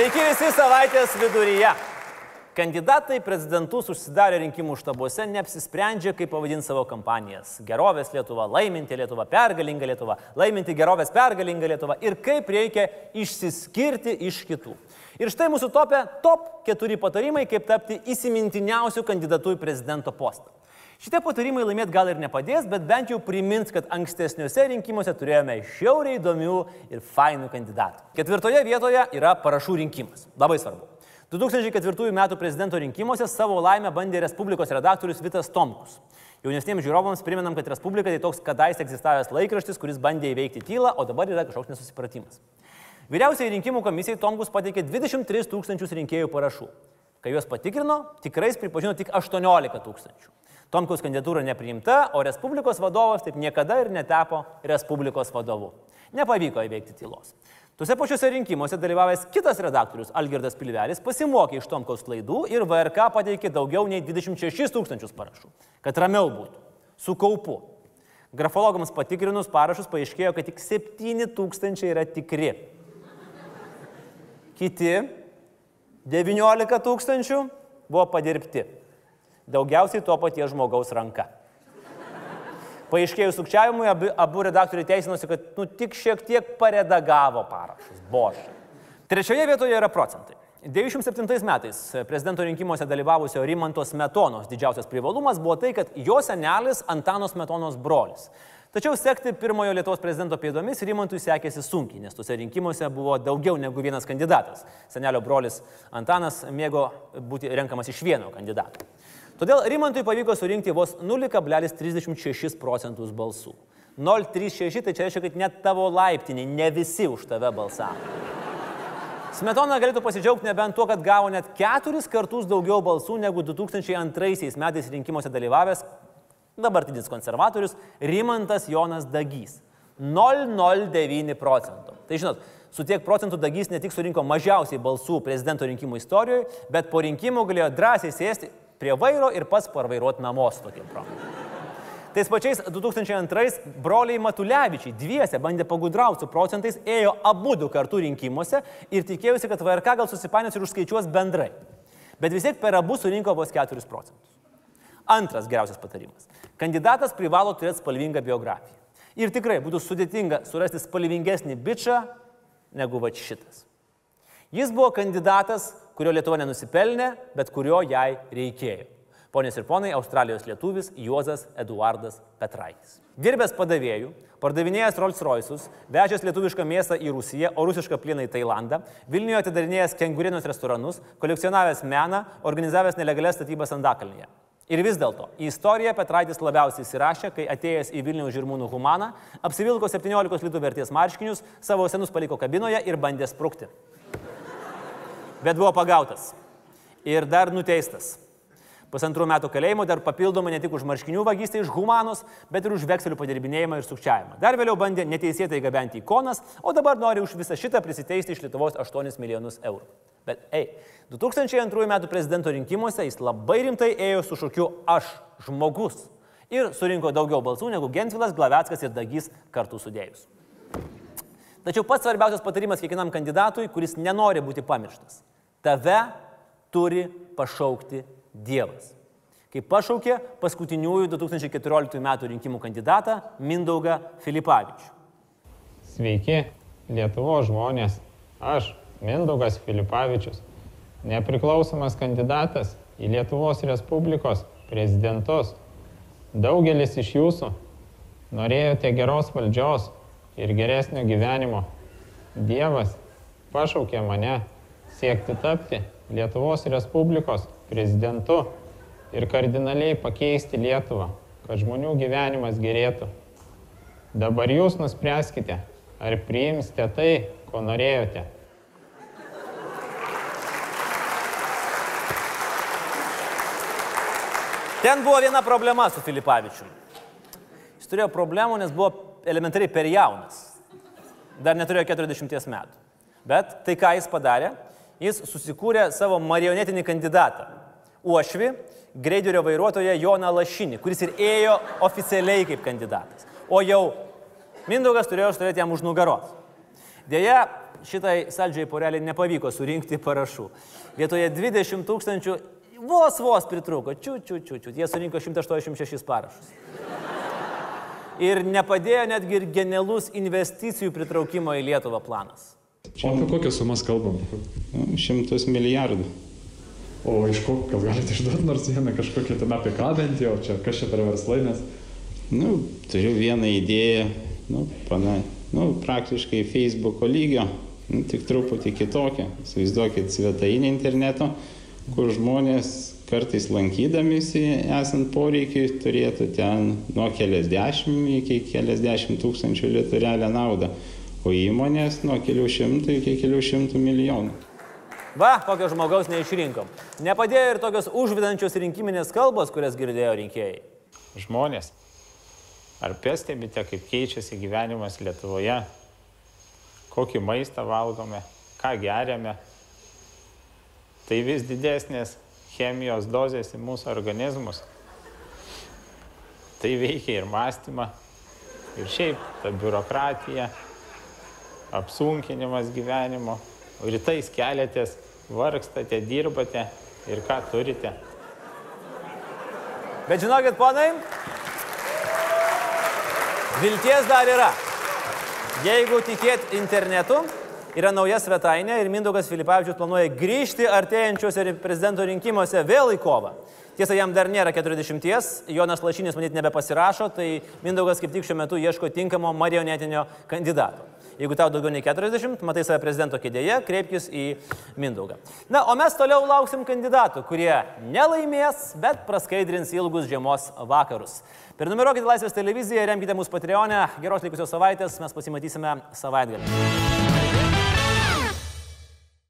Sveiki visi savaitės viduryje. Kandidatai prezidentus užsidarę rinkimų štabuose neapsisprendžia, kaip pavadinti savo kampanijas. Gerovės Lietuva, laiminti Lietuva, pergalinga Lietuva, laiminti gerovės pergalinga Lietuva ir kaip reikia išsiskirti iš kitų. Ir štai mūsų topė top keturi patarimai, kaip tapti įsimintiniausių kandidatų į prezidento postą. Šitie patarimai laimėti gal ir nepadės, bet bent jau primins, kad ankstesniuose rinkimuose turėjome šiauriai įdomių ir fainų kandidatų. Ketvirtoje vietoje yra parašų rinkimas. Labai svarbu. 2004 m. prezidento rinkimuose savo laimę bandė Respublikos redaktorius Vitas Tomkus. Jaunesniems žiūrovams priminam, kad Respublika tai toks kadaise egzistavęs laikraštis, kuris bandė įveikti tylą, o dabar yra kažkoks nesusipratimas. Vyriausiai rinkimų komisijai Tomkus pateikė 23 tūkstančius rinkėjų parašų. Kai juos patikrino, tikrais pripažino tik 18 tūkstančių. Tomkaus kandidatūra nepriimta, o Respublikos vadovas taip niekada ir netepo Respublikos vadovu. Nepavyko įveikti tylos. Tuose pačiuose rinkimuose dalyvavęs kitas redaktorius Algirdas Pilvelis pasimokė iš Tomkaus klaidų ir VRK pateikė daugiau nei 26 tūkstančius parašų, kad ramiau būtų, su kaupu. Grafologams patikrinus parašus paaiškėjo, kad tik 7 tūkstančiai yra tikri. Kiti 19 tūkstančių buvo padirbti daugiausiai to paties žmogaus ranka. Paaiškėjus sukčiavimui, abu, abu redaktoriai teisinosi, kad nu, tik šiek tiek paredagavo parašus. Bošai. Trečioje vietoje yra procentai. 97 metais prezidento rinkimuose dalyvavusio Rimanto Smetonos didžiausias privalumas buvo tai, kad jo senelis Antanos Smetonos brolis. Tačiau sekti pirmojo Lietuvos prezidento pėdomis Rimantui sekėsi sunkiai, nes tuose rinkimuose buvo daugiau negu vienas kandidatas. Senelio brolis Antanas mėgo būti renkamas iš vieno kandidato. Todėl Rimantui pavyko surinkti vos 0,36 procentus balsų. 0,36 tai čia reiškia, kad net tavo laiptiniai, ne visi už tave balsavo. Smetona galėtų pasidžiaugti nebent tuo, kad gavo net keturis kartus daugiau balsų negu 2002 metais rinkimuose dalyvavęs dabartinis konservatorius Rimantas Jonas Dagys. 0,09 procentų. Tai žinot, su tiek procentų Dagys ne tik surinko mažiausiai balsų prezidento rinkimų istorijoje, bet po rinkimų galėjo drąsiai sėsti prie vairo ir pats parvairuoti namo su tokiu promu. Tais pačiais 2002 broliai Matulevičiai dviese bandė pagudrauti su procentais, ėjo abu du kartų rinkimuose ir tikėjusi, kad VRK gal susipainios ir užskaičiuos bendrai. Bet vis tiek per abu surinko vos 4 procentus. Antras geriausias patarimas. Kandidatas privalo turėti spalvingą biografiją. Ir tikrai būtų sudėtinga surasti spalvingesnį bičią negu va šitas. Jis buvo kandidatas, kurio Lietuva nenusipelnė, bet kurio jai reikėjo. Ponės ir ponai, Australijos lietuvis Juozas Eduardas Petraitis. Dirbęs padavėjų, pardavinėjęs Rolls Royce'us, vežęs lietuvišką mėsą į Rusiją, o rusišką plieną į Tailandą, Vilniuje atidarinėjęs kengurinos restoranus, kolekcionavęs meną, organizavęs nelegalias statybas Andakalnyje. Ir vis dėlto, į istoriją Petraitis labiausiai įsirašė, kai atėjęs į Vilniaus žirmūnų humaną, apsivilko 17 litų vertės marškinius, savo senus paliko kabinoje ir bandė sprukti bet buvo pagautas ir dar nuteistas. Pusantrų metų kalėjimo dar papildomai ne tik už marškinių vagystę iš humanos, bet ir už vekselių padirbinėjimą ir sukčiavimą. Dar vėliau bandė neteisėtai gabenti ikonas, o dabar nori už visą šitą prisiteisti iš Lietuvos 8 milijonus eurų. Bet, ei, 2002 metų prezidento rinkimuose jis labai rimtai ėjo su šūkiu aš žmogus ir surinko daugiau balsų negu Gentvilas, Glaveckas ir Dagys kartu sudėjus. Tačiau pats svarbiausias patarimas kiekvienam kandidatui, kuris nenori būti pamirštas. Tave turi pašaukti Dievas. Kaip pašaukė paskutiniųjų 2014 m. rinkimų kandidatą Mindaugą Filipavičių. Sveiki, Lietuvo žmonės. Aš, Mindaugas Filipavičius, nepriklausomas kandidatas į Lietuvos Respublikos prezidentus. Daugelis iš jūsų norėjote geros valdžios ir geresnio gyvenimo. Dievas pašaukė mane siekti tapti Lietuvos Respublikos prezidentu ir kardinaliai pakeisti Lietuvą, kad žmonių gyvenimas gerėtų. Dabar jūs nuspręskite, ar priimsite tai, ko norėjote. Ten buvo viena problema su Filipavičiumi. Jis turėjo problemų, nes buvo elementariai per jaunas. Dar neturėjo 40 metų. Bet tai ką jis padarė? Jis susikūrė savo marionetinį kandidatą. Uošvi, greiderio vairuotoją Joną Lašinį, kuris ir ėjo oficialiai kaip kandidatas. O jau Mindaugas turėjo stovėti jam už nugaros. Deja, šitai saldžiai poreliai nepavyko surinkti parašų. Vietoje 20 tūkstančių vos vos pritruko, čiu, čiu, čiu, čiu. Jie surinko 186 parašus. Ir nepadėjo netgi ir genialus investicijų pritraukimo į Lietuvą planas. O apie kokias sumas kalbam? Nu, Šimtus milijardų. O iš ko, gal galite išduoti nors vieną kažkokią ten apie ką bent jau, čia kas čia per verslai, nes Nu, turiu vieną idėją, nu, pana, nu, praktiškai Facebooko lygio, nu, tik truputį kitokią. Įsivaizduokit svetainę interneto, kur žmonės kartais lankydamėsi, esant poreikiai, turėtų ten nuo keliasdešimt iki keliasdešimt tūkstančių litų realią naudą, o įmonės nuo kelių šimtų iki kelių šimtų milijonų. Va, kokio žmogaus neišrinkom. Nepadėjo ir tokios užvidančios rinkiminės kalbos, kurias girdėjo rinkėjai. Žmonės, ar pastebite, kaip keičiasi gyvenimas Lietuvoje? Kokį maistą valgome, ką geriame? Tai vis didesnės chemijos dozės į mūsų organizmus. Tai veikia ir mąstymą, ir šiaip ta biurokratija, apsunkinimas gyvenimo. Rytais keliatės, vargstate, dirbate ir ką turite. Bet žinokit, ponai, vilties dar yra. Jeigu tikėt internetu, yra nauja svetainė ir Mindaugas Filipavičius planuoja grįžti artėjančiuose prezidento rinkimuose vėl į kovą. Tiesa, jam dar nėra 40, Jonas Lašinis manyt nebepasirašo, tai Mindaugas kaip tik šiuo metu ieško tinkamo marionetinio kandidato. Jeigu tau daugiau nei 40, matai save prezidento kėdėje, kreipkis į Mindaugą. Na, o mes toliau lauksim kandidatų, kurie nelaimės, bet praskaidrins ilgus žiemos vakarus. Prenumeruokite Laisvės televiziją, remkite mūsų Patreonę. Geros likusios savaitės, mes pasimatysime savaitgalį.